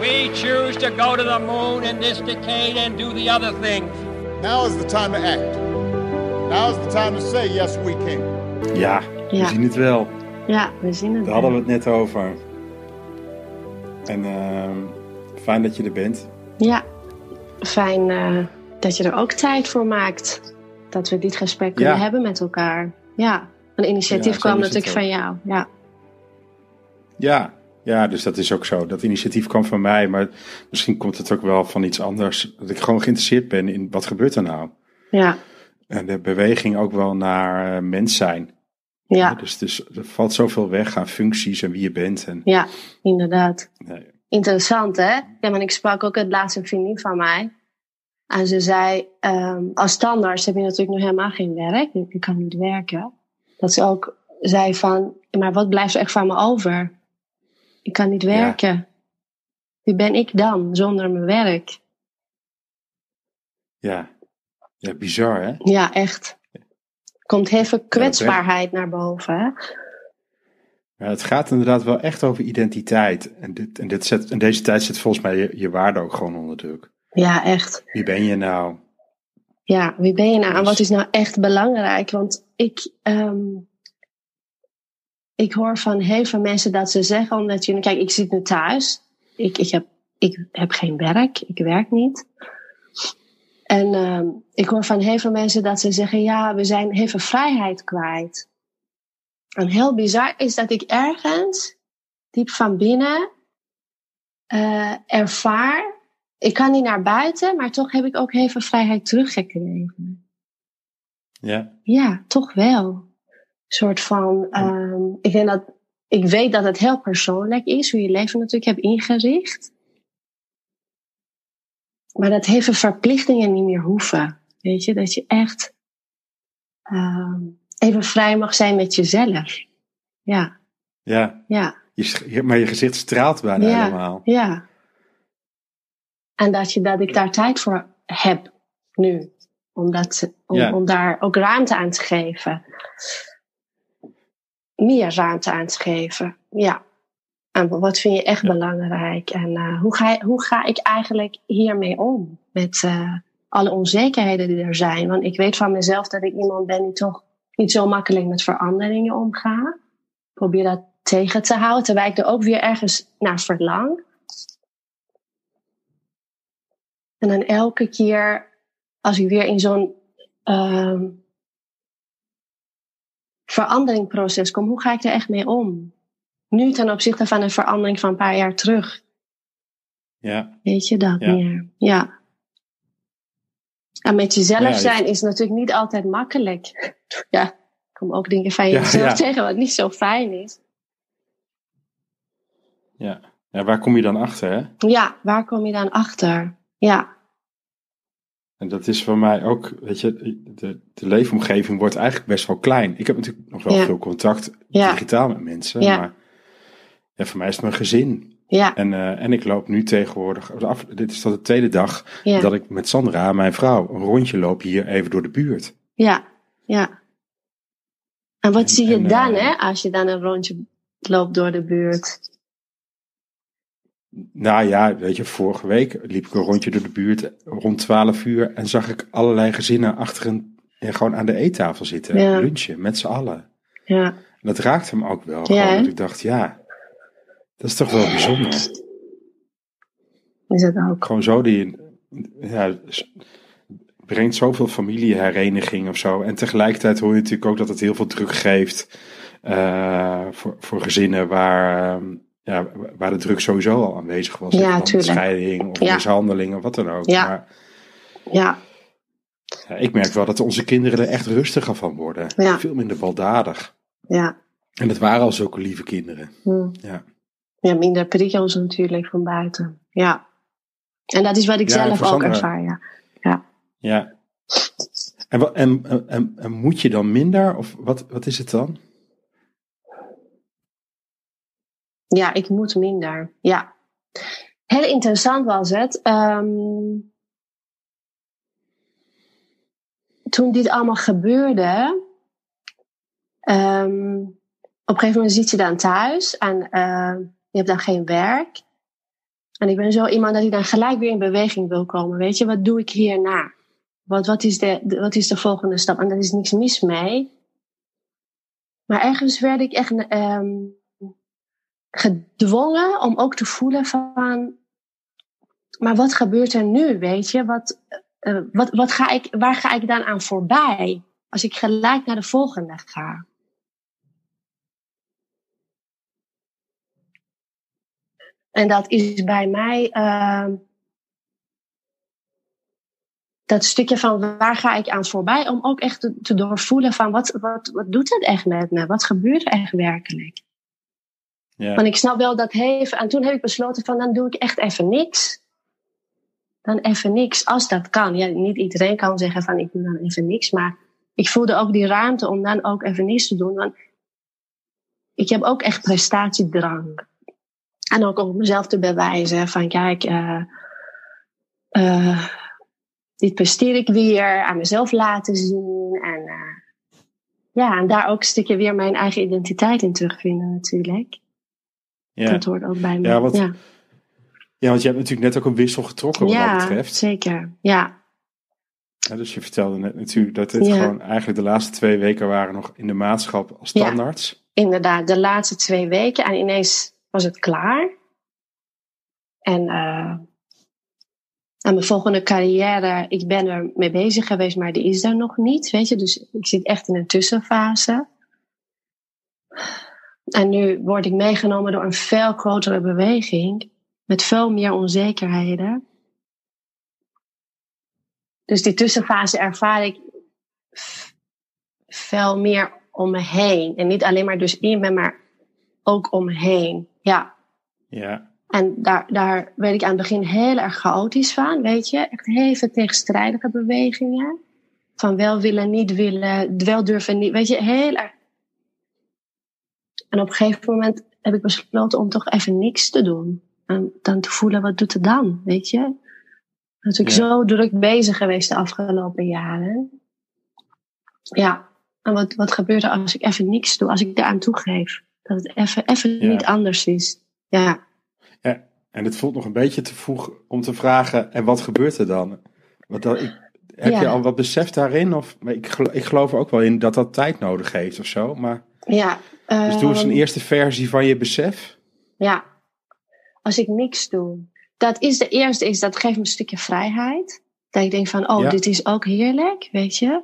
We choose to go to the moon in this decade and do the other things. Now is the time to act. Now is the time to say, yes, we can. Ja, we Ja. zien het wel. Ja, we zien het. Daar hadden we het net over. En ehm, fijn dat je er bent. Ja, fijn eh, dat je er ook tijd voor maakt. Dat we dit gesprek kunnen Ja. hebben met elkaar. Ja, een initiatief Ja, kwam natuurlijk van jou. Ja. Ja, ja, dus dat is ook zo. Dat initiatief kwam van mij, maar misschien komt het ook wel van iets anders. Dat ik gewoon geïnteresseerd ben in wat gebeurt er nou. Ja, En de beweging ook wel naar eh, mens zijn. ja, Dus, dus er valt zoveel weg aan functies en wie je bent. En, ja, inderdaad. nee, Interessant, hè? Ja, maar ik sprak ook het laatste vriendin van mij. En ze zei, ehm, als tandarts heb je natuurlijk nog helemaal geen werk. Je kan niet werken. Dat ze ook zei van, maar wat blijft er echt van me over? Ik kan niet Ja. werken. Wie ben ik dan zonder mijn werk? ja. ja, bizar hè? Ja, echt. Komt heel veel kwetsbaarheid naar boven. Hè? Ja, het gaat inderdaad wel echt over identiteit. En, dit, en, dit zet, en deze tijd zet volgens mij je, je waarde ook gewoon onder druk. Ja, echt. Wie ben je nou? Ja, wie ben je nou? En wat is nou echt belangrijk? Want ik, ehm, ik hoor van heel veel mensen dat ze zeggen, omdat je, kijk, ik zit nu thuis. Ik, ik, heb, ik heb geen werk, ik werk niet. En ehm, ik hoor van heel veel mensen dat ze zeggen, ja, we zijn heel veel vrijheid kwijt. En heel bizar is dat ik ergens, diep van binnen, eh, ervaar ik kan niet naar buiten, maar toch heb ik ook heel veel vrijheid teruggekregen. Ja, Ja, toch wel. Een soort van, ehm, ik denk dat, ik weet dat het heel persoonlijk is, hoe je leven natuurlijk hebt ingericht. Maar dat veel verplichtingen niet meer hoeven. Weet je, dat je echt ehm, even vrij mag zijn met jezelf. Ja, ja. ja. Je, maar je gezicht straalt bijna Ja. helemaal. Ja. En dat, je, dat ik daar tijd voor heb nu. Om, dat, om, Ja. om daar ook ruimte aan te geven. Meer ruimte aan te geven. Ja. En wat vind je echt belangrijk? En eh, hoe, ga, hoe ga ik eigenlijk hiermee om? Met eh, alle onzekerheden die er zijn. Want ik weet van mezelf dat ik iemand ben die toch niet zo makkelijk met veranderingen omgaat. Probeer dat tegen te houden, terwijl ik er ook weer ergens naar verlang. En dan elke keer, als ik weer in zo'n ehm veranderingproces kom, hoe ga ik er echt mee om? Nu ten opzichte van een verandering van een paar jaar terug. Ja, Weet je dat Ja. meer? Ja. En met jezelf Ja, zijn is natuurlijk niet altijd makkelijk. Ja, ik kom ook dingen van jezelf tegen wat niet zo fijn is. ja. ja, waar kom je dan achter? Hè? Ja, waar kom je dan achter? Ja, En dat is voor mij ook, weet je, de, de leefomgeving wordt eigenlijk best wel klein. Ik heb natuurlijk nog wel Ja. veel contact Ja. digitaal met mensen, Ja. maar ja, voor mij is het mijn gezin. ja, En, eh, en ik loop nu tegenwoordig, af, dit is dan de tweede dag, dat ik met Sandra, mijn vrouw, een rondje loop hier even door de buurt. ja, ja. En wat En- zie je en, dan, eh, hè, als je dan een rondje loopt door de buurt? Nou ja, weet je, vorige week liep ik een rondje door de buurt rond 12 uur en zag ik allerlei gezinnen achter een, gewoon aan de eettafel zitten, Ja. lunchen met z'n allen. Ja, En dat raakte me ook wel. Ja, gewoon, dat ik dacht, ja, dat is toch wel bijzonder. is het ook. Gewoon zo, die ja, brengt zoveel familiehereniging of zo. En tegelijkertijd hoor je natuurlijk ook dat het heel veel druk geeft eh, voor, voor gezinnen waar, ehm, ja, waar de druk sowieso al aanwezig was. Ja. Scheiding of Ja. mishandeling of wat dan ook. Ja. Maar Ja, ja, ik merk wel dat onze kinderen er echt rustiger van worden. Ja. Veel minder baldadig. ja. En het waren al zulke lieve kinderen. Hm. Ja. Ja, minder prikkels natuurlijk van buiten. Ja. En dat is wat ik Ja, zelf ook ervaar, ja. Ja. En, wa- en, en, en, en moet je dan minder? Of wat, wat is het dan? Ja, ik moet minder. Ja. Heel interessant was het. ehm, toen dit allemaal gebeurde. ehm, op een gegeven moment zit je dan thuis en eh, je hebt dan geen werk. En ik ben zo iemand dat ik dan gelijk weer in beweging wil komen. Weet je, wat doe ik hierna? Wat, wat, is de, wat is de volgende stap? En daar is niks mis mee. Maar ergens werd ik echt ehm, gedwongen om ook te voelen van... Maar wat gebeurt er nu, weet je? Wat, eh, wat, wat ga ik, waar ga ik dan aan voorbij? Als ik gelijk naar de volgende ga. En dat is bij mij ehm, dat stukje van waar ga ik aan voorbij, om ook echt te, te doorvoelen van wat, wat, wat doet het echt met me? Wat gebeurt er echt werkelijk? Want ik snap wel dat heeft, en toen heb ik besloten van dan doe ik echt even niks. Dan even niks, als dat kan. Ja, niet iedereen kan zeggen van ik doe dan even niks, maar ik voelde ook die ruimte om dan ook even niks te doen. Want ik heb ook echt prestatiedrang. En ook om mezelf te bewijzen van kijk, eh, dit presteer ik weer, aan mezelf laten zien. En eh, ja, en daar ook een stukje weer mijn eigen identiteit in terugvinden natuurlijk. Ja. Dat hoort ook bij me. Ja, wat- ja. ja, want je hebt natuurlijk net ook een wissel getrokken wat dat betreft. zeker. Ja, Ja, dus je vertelde net natuurlijk dat dit Ja. gewoon eigenlijk de laatste twee weken waren nog in de maatschap als Ja. standaards. inderdaad. De laatste twee weken en ineens was het klaar. En eh aan mijn volgende carrière, ik ben er mee bezig geweest, maar die is er nog niet, weet je. Dus ik zit echt in een tussenfase. En nu word ik meegenomen door een veel grotere beweging, met veel meer onzekerheden. Dus die tussenfase ervaar ik veel meer om me heen. En niet alleen maar dus in me, maar ook om me heen. Ja. Ja, En daar, daar werd ik aan het begin heel erg chaotisch van, weet je. Echt heel veel tegenstrijdige bewegingen. Van wel willen, niet willen, wel durven, niet. Weet je, heel erg. En op een gegeven moment heb ik besloten om toch even niks te doen. En dan te voelen, wat doet het dan, weet je. Natuurlijk Ja. zo druk bezig geweest de afgelopen jaren. Ja, en wat, wat gebeurt er als ik even niks doe, als ik daaraan toegeef? Dat het even, even Ja. niet anders is. Ja, ja. En het voelt nog een beetje te vroeg om te vragen, en wat gebeurt er dan? Want dat, ik, heb Ja. je al wat besef daarin? Of, maar ik, ik geloof er ook wel in dat dat tijd nodig heeft of zo. Maar, ja. dus een ehm, eerste versie van je besef. Ja, als ik niks doe. Dat is de eerste, is dat geeft me een stukje vrijheid. Dat ik denk van, oh, Ja. dit is ook heerlijk, weet je.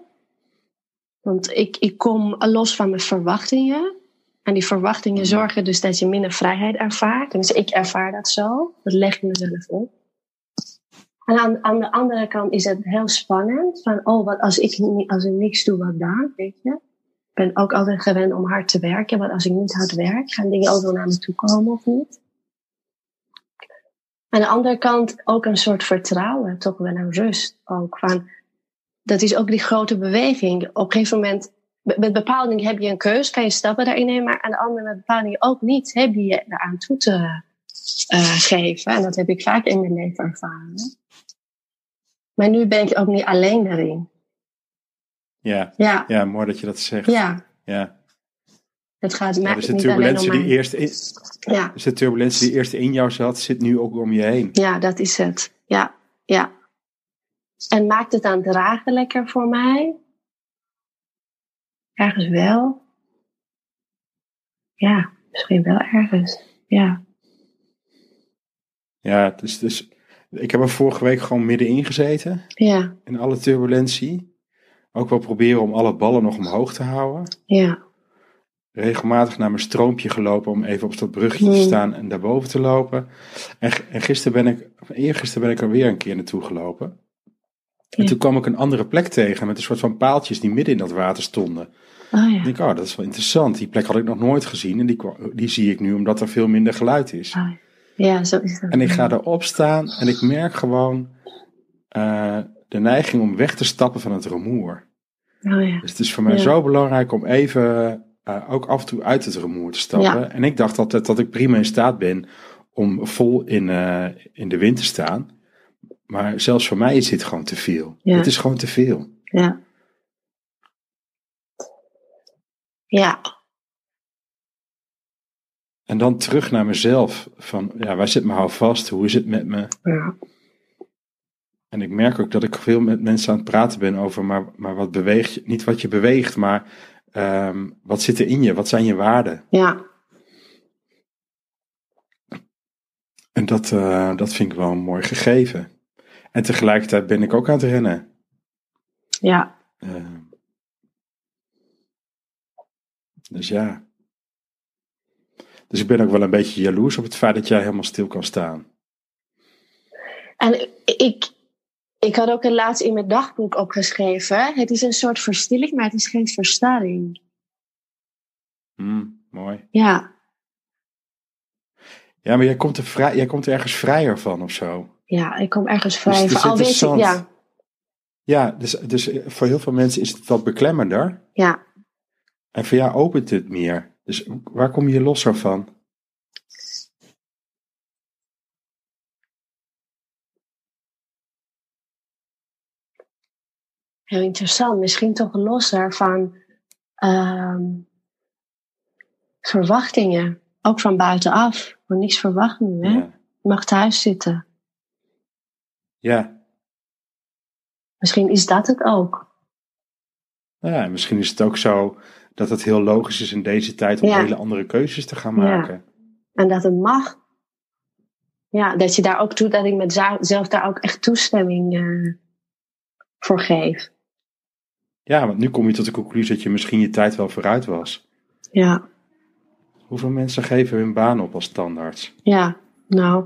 Want ik, ik kom los van mijn verwachtingen. En die verwachtingen Mhm. zorgen dus dat je minder vrijheid ervaart. Dus ik ervaar dat zo. Dat leg ik mezelf op. En aan, aan de andere kant is het heel spannend. Van, oh, wat als ik, als ik niks doe, wat dan? Weet je? Ben ook altijd gewend om hard te werken. Want als ik niet hard werk, gaan dingen ook wel naar me toe komen of niet? Aan de andere kant ook een soort vertrouwen, toch wel een rust ook. Van, dat is ook die grote beweging. Op een gegeven moment, met bepaalde dingen heb je een keus, kan je stappen daarin nemen. Maar aan de andere met bepaalde dingen ook niet, heb je je eraan toe te eh, geven. En dat heb ik vaak in mijn leven ervaren. Maar nu ben ik ook niet alleen daarin. Ja, Ja, ja mooi dat je dat zegt. ja. ja. Het gaat Ja, mij dus de turbulentie die eerst in, Ja, dus de turbulentie die eerst in jou zat, zit nu ook om je heen. ja, dat is het. Ja, ja. En maakt het dan draaglijker voor mij? Ergens wel. Ja, misschien wel ergens. Ja. Ja, dus, dus ik heb er vorige week gewoon middenin gezeten. Ja, in alle turbulentie. Ook wel proberen om alle ballen nog omhoog te houden. ja, Regelmatig naar mijn stroompje gelopen om even op dat brugje te Hmm. staan en daarboven te lopen. En, en gisteren ben ik, of eergisteren ben ik er weer een keer naartoe gelopen. En Ja. toen kwam ik een andere plek tegen met een soort van paaltjes die midden in dat water stonden. oh Ik ja. denk, oh, dat is wel interessant. Die plek had ik nog nooit gezien en die, die zie ik nu omdat er veel minder geluid is. Oh, ja. zo is het. En ik ga erop staan en ik merk gewoon eh, de neiging om weg te stappen van het rumoer. Oh ja. Dus het is voor mij Ja. zo belangrijk om even eh, ook af en toe uit het rumoer te stappen. Ja. En ik dacht altijd dat ik prima in staat ben om vol in, eh, in de wind te staan. Maar zelfs voor mij is dit gewoon te veel. Het is gewoon te veel. Ja. Ja. En dan terug naar mezelf. Van, ja, waar zit me hou vast? Hoe is het met me? Ja. En ik merk ook dat ik veel met mensen aan het praten ben over, maar, maar wat beweegt je? Niet wat je beweegt, maar ehm, wat zit er in je? Wat zijn je waarden? Ja. En dat, eh, dat vind ik wel een mooi gegeven. En tegelijkertijd ben ik ook aan het rennen. Ja. Ehm, dus ja. Dus ik ben ook wel een beetje jaloers op het feit dat jij helemaal stil kan staan. En ik, ik had ook een laatst in mijn dagboek opgeschreven. Het is een soort verstilling, maar het is geen verstarring. Hmm, mooi. Ja. Ja, maar jij komt, er vrij, jij komt er ergens vrijer van of zo. Ja, ik kom ergens vrij. Dus is van. Al weet ja. Ja, dus, dus voor heel veel mensen is het wat beklemmender. Ja. En voor jou opent het meer. Dus waar kom je los van? Heel interessant. Misschien toch losser van ehm, verwachtingen. Ook van buitenaf. Maar niks verwacht nu, hè? Ja. Je mag thuis zitten. ja. Misschien is dat het ook. Nou ja, en misschien is het ook zo dat het heel logisch is in deze tijd om Ja. hele andere keuzes te gaan Ja. maken. En dat het mag. Ja, dat je daar ook toe, dat ik mezelf daar ook echt toestemming eh, voor geef. Ja, want nu kom je tot de conclusie dat je misschien je tijd wel vooruit was. Ja, Hoeveel mensen geven hun baan op als tandarts? ja, nou.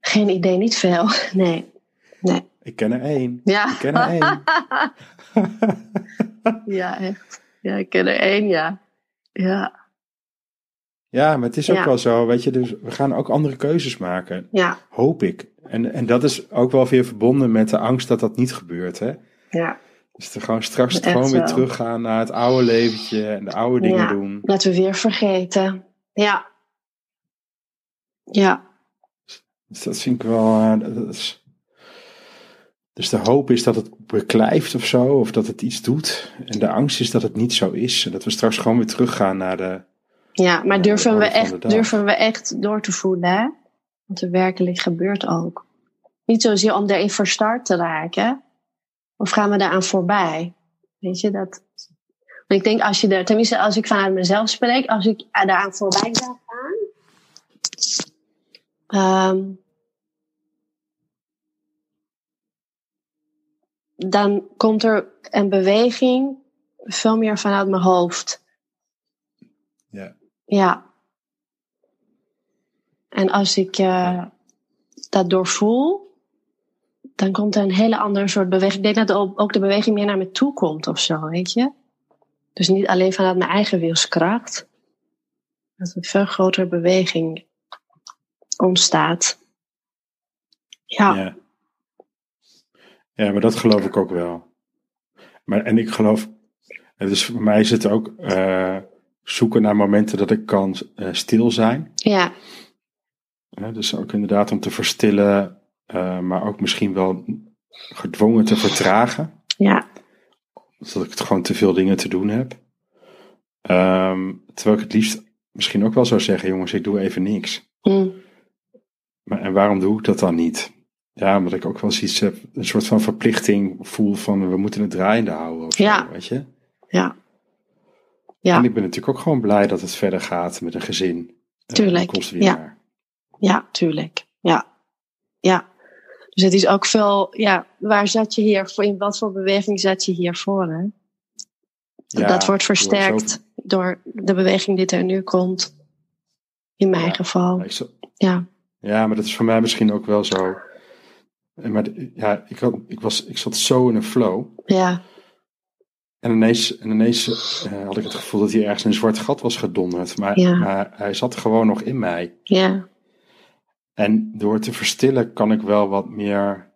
Geen idee, niet veel. Nee, nee. Ik ken er één. Ja. Ik ken er één. ja, echt. Ja, ik ken er één, ja. Ja, Ja, maar het is ook Ja. wel zo, weet je, dus we gaan ook andere keuzes maken, ja, hoop ik. En, en dat is ook wel weer verbonden met de angst dat dat niet gebeurt, hè. Ja. Dus te gewoon straks Echt gewoon weer teruggaan naar het oude leventje en de oude dingen Ja. doen. Dat we weer vergeten. Ja. Ja, Dus dat vind ik wel. eh, dat is... Dus de hoop is dat het beklijft of zo, of dat het iets doet. En de angst is dat het niet zo is. En dat we straks gewoon weer teruggaan naar de. ja maar durven we, echt, durven we echt door te voelen, hè? Want het werkelijk gebeurt ook. Niet zozeer om erin verstart te raken. Of gaan we daaraan voorbij? Weet je, dat... Want ik denk als je er, tenminste als ik vanuit mezelf spreek, als ik daaraan voorbij zou gaan, ehm, dan komt er een beweging veel meer vanuit mijn hoofd. Ja. Ja. En als ik eh, dat doorvoel, dan komt er een hele andere soort beweging. Ik denk dat ook de beweging meer naar me toe komt of zo, weet je? Dus niet alleen vanuit mijn eigen wilskracht. Dat een veel grotere beweging ontstaat. Ja, Ja. ja, maar dat geloof ik ook wel. Maar, en ik geloof. Dus voor mij is het ook eh, zoeken naar momenten dat ik kan eh, stil zijn. ja, Hè, dus ook inderdaad om te verstillen, eh, maar ook misschien wel gedwongen te vertragen. ja, Zodat ik het gewoon te veel dingen te doen heb. Ehm, terwijl ik het liefst misschien ook wel zou zeggen, jongens, ik doe even niks. hm, Maar, en waarom doe ik dat dan niet? Ja, omdat ik ook wel zoiets heb, een soort van verplichting voel van we moeten het draaiende houden. Of zo, Ja. weet je? ja. Ja. En ik ben natuurlijk ook gewoon blij dat het verder gaat met een gezin. Tuurlijk, kostwinnaar. Ja, tuurlijk. Ja. Ja. Dus het is ook veel, ja, waar zat je hier voor, in wat voor beweging zat je hiervoor, hè? Ja, dat wordt versterkt zo- door de beweging die er nu komt. In mijn Ja. geval. zo- Ja. Ja, maar dat is voor mij misschien ook wel zo. En Maar ja, ik, had, ik, was, ik zat zo in een flow. Ja. En ineens, en ineens eh, had ik het gevoel dat hij ergens in een zwart gat was gedonderd. Maar, Ja. maar hij zat gewoon nog in mij. Ja. En door te verstillen kan ik wel wat meer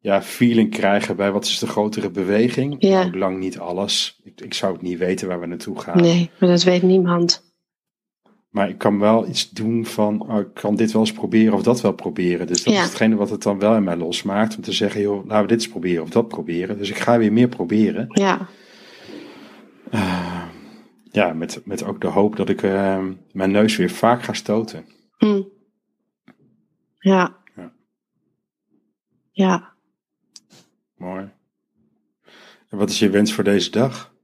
ja, feeling krijgen bij wat is de grotere beweging. Ja. Ook lang niet alles. Ik, ik zou het niet weten waar we naartoe gaan. Nee, maar dat weet niemand. Maar ik kan wel iets doen van, oh, ik kan dit wel eens proberen of dat wel proberen. Dus dat Ja. is hetgene wat het dan wel in mij losmaakt. Om te zeggen, joh, laten we dit eens proberen of dat proberen. Dus ik ga weer meer proberen. Ja. ja, met, met ook de hoop dat ik uh, mijn neus weer vaak ga stoten. Hm. Ja. Ja. Ja. Mooi. En wat is je wens voor deze dag?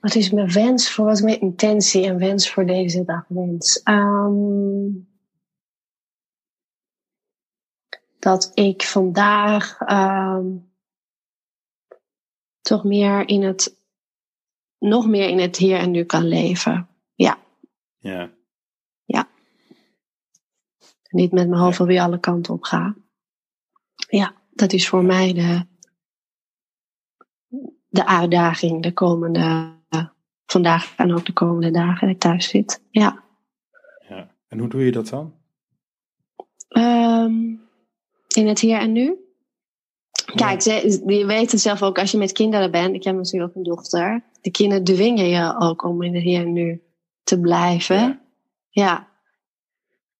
Wat is mijn wens voor, wat is mijn intentie en wens voor deze dag wens? Um, dat ik vandaag um, toch meer in het, nog meer in het hier en nu kan leven. Ja. Ja. Ja. Niet met mijn hoofd alweer alle kanten op ga. Ja, dat is voor mij de, de uitdaging de komende, vandaag en ook de komende dagen dat ik thuis zit. Ja. ja. En hoe doe je dat dan? Um, in het hier en nu? Kijk, ze, je weet het zelf ook als je met kinderen bent. Ik heb natuurlijk ook een dochter. De kinderen dwingen je ook om in het hier en nu te blijven. Ja. ja.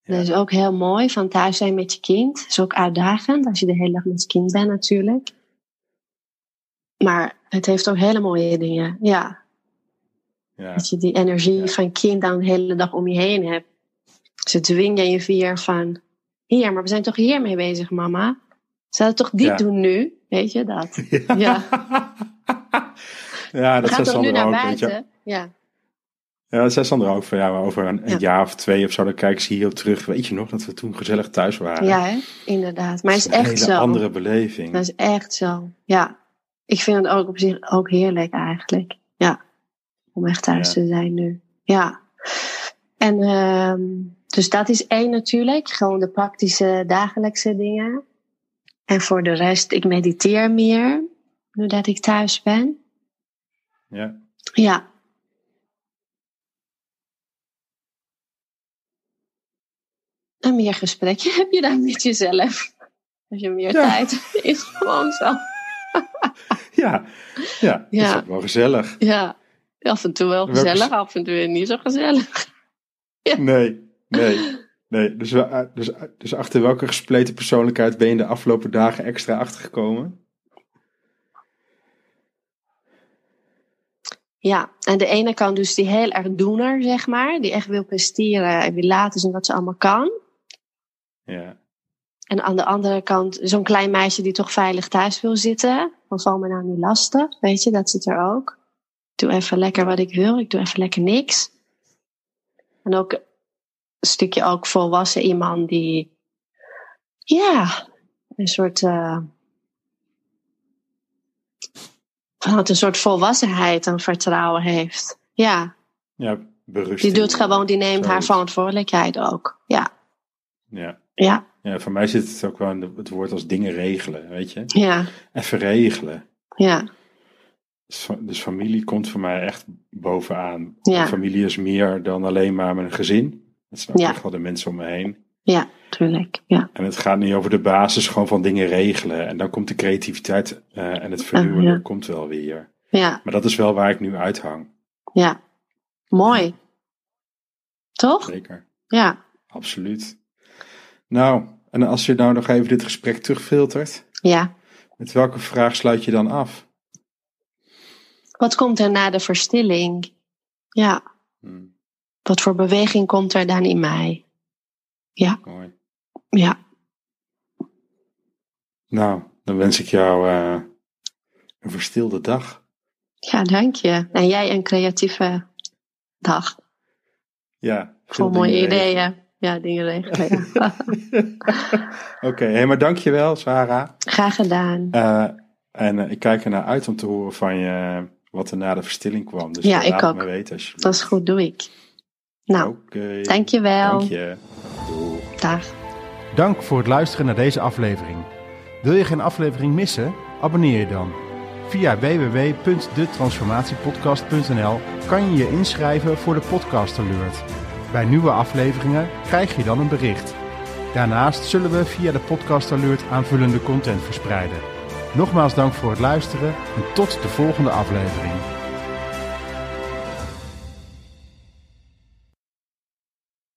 Dat is ook heel mooi van thuis zijn met je kind. Dat is ook uitdagend als je de hele dag met je kind bent natuurlijk. Maar het heeft ook hele mooie dingen. Ja. ja. Dat je die energie ja. van kind dan de hele dag om je heen hebt. Ze dwingen je weer van... Hier, maar we zijn toch hiermee bezig, mama? Zouden toch dit doen nu? Weet je dat? Ja. ja, dat Ga zei toch nu naar buiten? Ja. Ja, dat zei Sandra ook van ja, over een, een Ja. jaar of twee of zo, dan kijken ze hier op terug. Weet je nog dat we toen gezellig thuis waren? ja, hè? inderdaad. Maar het is een echt zo. andere beleving. Dat is echt zo. Ja. Ik vind het ook op zich ook heerlijk eigenlijk. Ja. Om echt thuis Ja. te zijn nu. Ja. En ehm dus dat is één natuurlijk. Gewoon de praktische dagelijkse dingen. En voor de rest, ik mediteer meer. Nu dat ik thuis ben. Ja. Ja. En meer gesprekje heb je dan met jezelf. Als je meer Ja. tijd is gewoon zo. Ja, ja, dat is Ja. ook wel gezellig. Ja, af en toe wel gezellig, af en toe niet zo gezellig. Nee, nee, nee. Dus, we- dus, dus achter welke gespleten persoonlijkheid ben je de afgelopen dagen extra achtergekomen? Ja, aan de ene kant dus die heel erg doener, zeg maar. Die echt wil presteren en wil laten zien wat ze allemaal kan. Ja, En aan de andere kant zo'n klein meisje die toch veilig thuis wil zitten. Van val me nou niet lastig, weet je, dat zit er ook. Ik doe even lekker wat ik wil, ik doe even lekker niks. En ook een stukje ook volwassen iemand die, ja, een soort, eh vanuit een soort volwassenheid en vertrouwen heeft. Ja, ja berusting. die doet gewoon, die neemt haar verantwoordelijkheid ook. Ja, Ja. Ja, ja, voor mij zit het ook wel in het woord als dingen regelen, weet je. ja, Even regelen. ja, Dus, dus familie komt voor mij echt bovenaan. Ja. Familie is meer dan alleen maar mijn gezin. Het zijn ook Ja. echt wel de mensen om me heen. ja, tuurlijk. Ja, En het gaat niet over de basis gewoon van dingen regelen. En dan komt de creativiteit eh, en het vernieuwende ja. komt wel weer. ja, Maar dat is wel waar ik nu uithang. ja. Mooi. Toch? Zeker. Ja, Absoluut. Nou, en als je nou nog even dit gesprek terugfiltert. ja. Met welke vraag sluit je dan af? Wat komt er na de verstilling? Ja, Hm, wat voor beweging komt er dan in mij? Ja, mooi. ja. Nou, dan wens ik jou eh, een verstilde dag. Ja, dank je. En jij een creatieve dag. Ja, Vol mooie ideeën. Ja, dingen regelen. Ja. Oké, hey, maar dankjewel Sarah. Graag gedaan. Eh, en eh, ik kijk ernaar uit om te horen van je wat er na de verstilling kwam. Dus Ja, ik ook. me weten alsjeblieft. Dat is goed, doe ik. Nou, Oké. dank je wel. Dank je. Doei. Dag. Dank voor het luisteren naar deze aflevering. Wil je geen aflevering missen? Abonneer je dan. Via www.detransformatiepodcast.nl kan je je inschrijven voor de podcast alert. Bij nieuwe afleveringen krijg je dan een bericht. Daarnaast zullen we via de podcast alert aanvullende content verspreiden. Nogmaals dank voor het luisteren en tot de volgende aflevering.